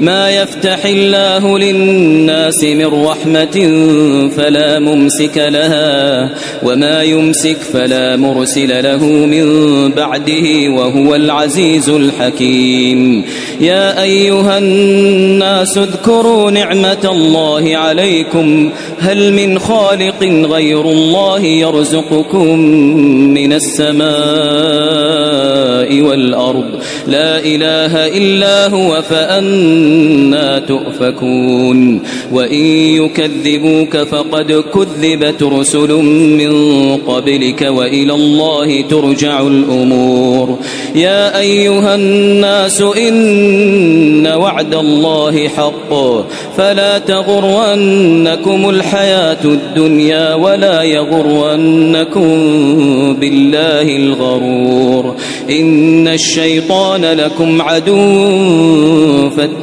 ما يفتح الله للناس من رحمة فلا ممسك لها وما يمسك فلا مرسل له من بعده وهو العزيز الحكيم. يا أيها الناس اذكروا نعمة الله عليكم. هل من خالق غير الله يرزقكم من السماء والأرض؟ لا إله إلا هو فأنا تؤفكون. وإن يكذبوك فقد كذبت رسل من قبلك وإلى الله ترجع الأمور. يا أيها الناس إن وعد الله حق فلا تغرنكم الحياة الدنيا ولا يغرنكم بالله الغرور إن الشيطان لكم عدو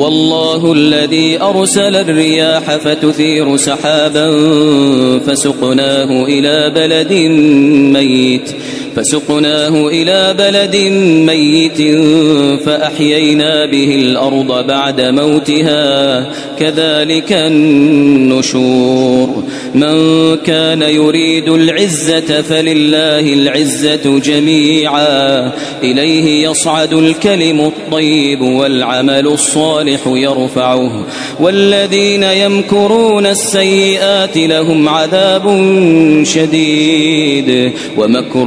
والله الذي أرسل الرياح فتثير سحابا فسقناه إلى بلد ميت. فسقناه إلى بلد ميت فأحيينا به الأرض بعد موتها. كذلك النشور. من كان يريد العزة فلله العزة جميعا. إليه يصعد الكلم الطيب والعمل الصالح يرفعه. والذين يمكرون السيئات لهم عذاب شديد. ومكر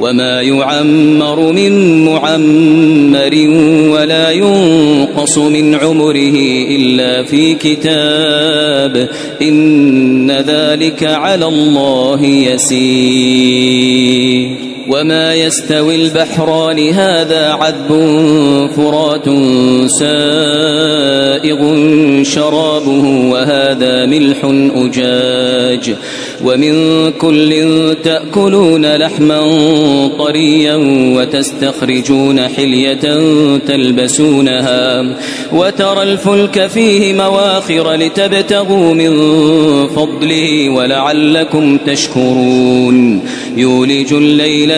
وما يعمر من معمر ولا ينقص من عمره إلا في كتاب إن ذلك على الله يسير وما يستوي البحران هذا عذب فرات سائغ شرابه وهذا ملح أجاج ومن كل تأكلون لحما طريا وتستخرجون حلية تلبسونها وترى الفلك فيه مواخر لتبتغوا من فضله ولعلكم تشكرون يولج الليل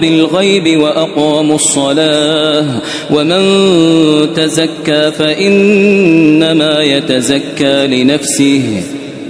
بالغيب وأقاموا الصلاة ومن تزكى فإنما يتزكى لنفسه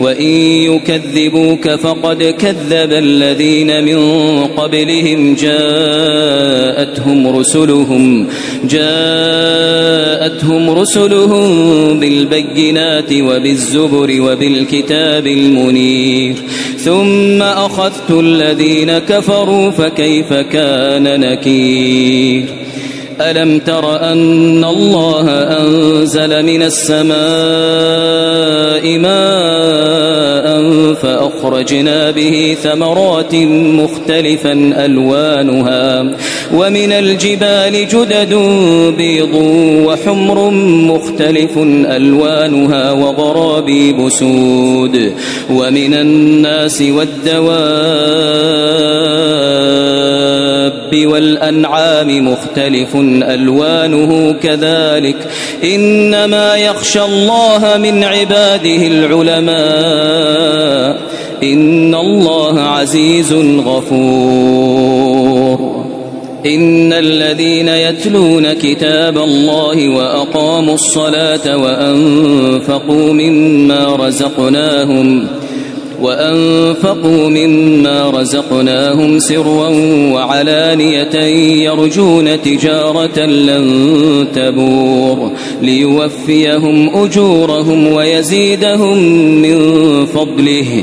وإن يكذبوك فقد كذب الذين من قبلهم جاءتهم رسلهم جاءتهم رسلهم بالبينات وبالزبر وبالكتاب المنير ثم أخذت الذين كفروا فكيف كان نكير ألم تر أن الله أنزل من السماء ماء فأخرجنا به ثمرات مختلفا ألوانها ومن الجبال جدد بيض وحمر مختلف ألوانها وغرابيب سود ومن الناس والدواب والأنعام مختلف ألوانه كذلك إنما يخشى الله من عباده العلماء إن الله عزيز غفور إن الذين يتلون كتاب الله وأقاموا الصلاة وأنفقوا مما رزقناهم وأنفقوا مما رزقناهم سرا وعلانية يرجون تجارة لن تبور ليوفيهم أجورهم ويزيدهم من فضله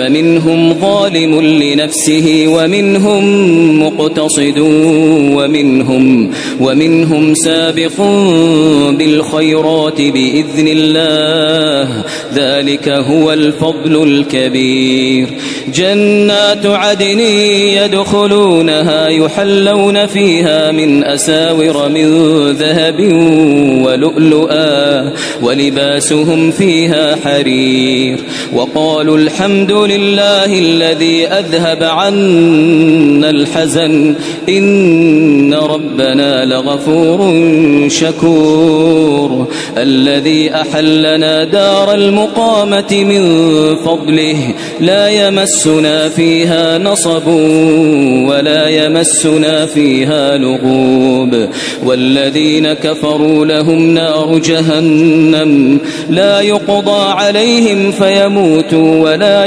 فمنهم ظالم لنفسه ومنهم مقتصد ومنهم ومنهم سابق بالخيرات بإذن الله. ذلك هو الفضل الكبير. جنات عدن يدخلونها يحلون فيها من أساور من ذهب ولؤلؤا ولباسهم فيها حرير. وقالوا الحمد لله الذي أذهب عنا الحزن. إن ربنا لغفور شكور. الذي أحلنا دار المقامة من فضله. لا يمسنا فيها نصب ولا يمسنا فيها لغوب. والذين كفروا لهم نار جهنم. لا يقضى عليهم فيموتوا ولا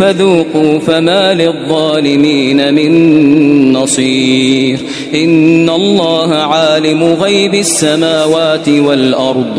فذوقوا فما للظالمين من نصير. إن الله عالم غيب السماوات والأرض.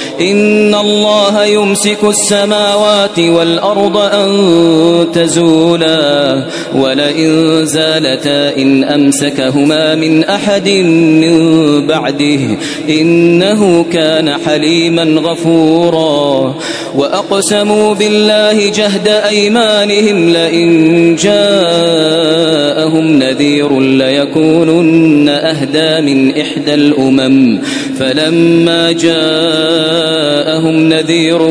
إن الله يمسك السماوات والأرض أن تزولا ولئن زالتا إن أمسكهما من أحد من بعده إنه كان حليما غفورا وأقسموا بالله جهد أيمانهم لئن جاءهم نذير ليكونن أهدى من إحدى الأمم فلما جاءهم نذير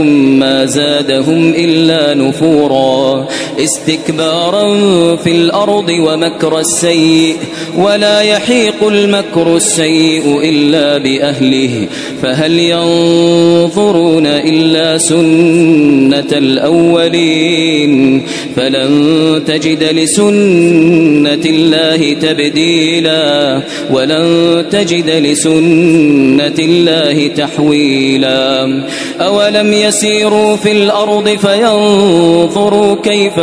ما زادهم إلا نفورا استكبارا في الأرض ومكر السيء ولا يحيق المكر السيء إلا بأهله فهل ينظرون إلا سنة الأولين؟ فلن تجد لسنة الله تبديلا ولن تجد لسنة الله تحويلا. أولم يسيروا في الأرض فينظروا كيف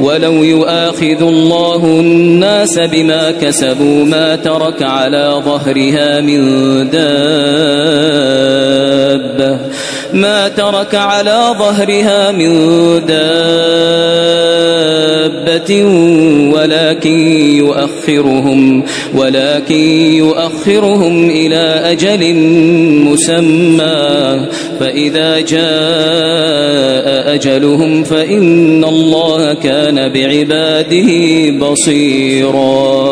ولو يؤاخذ الله الناس بما كسبوا ما ترك على ظهرها من دابة. ما ترك على ظهرها من دابة ولكن يؤخرهم ولكن يؤخرهم إلى أجل مسمى. فإذا جاء أجلهم فإن الله كان بعباده بصيراً.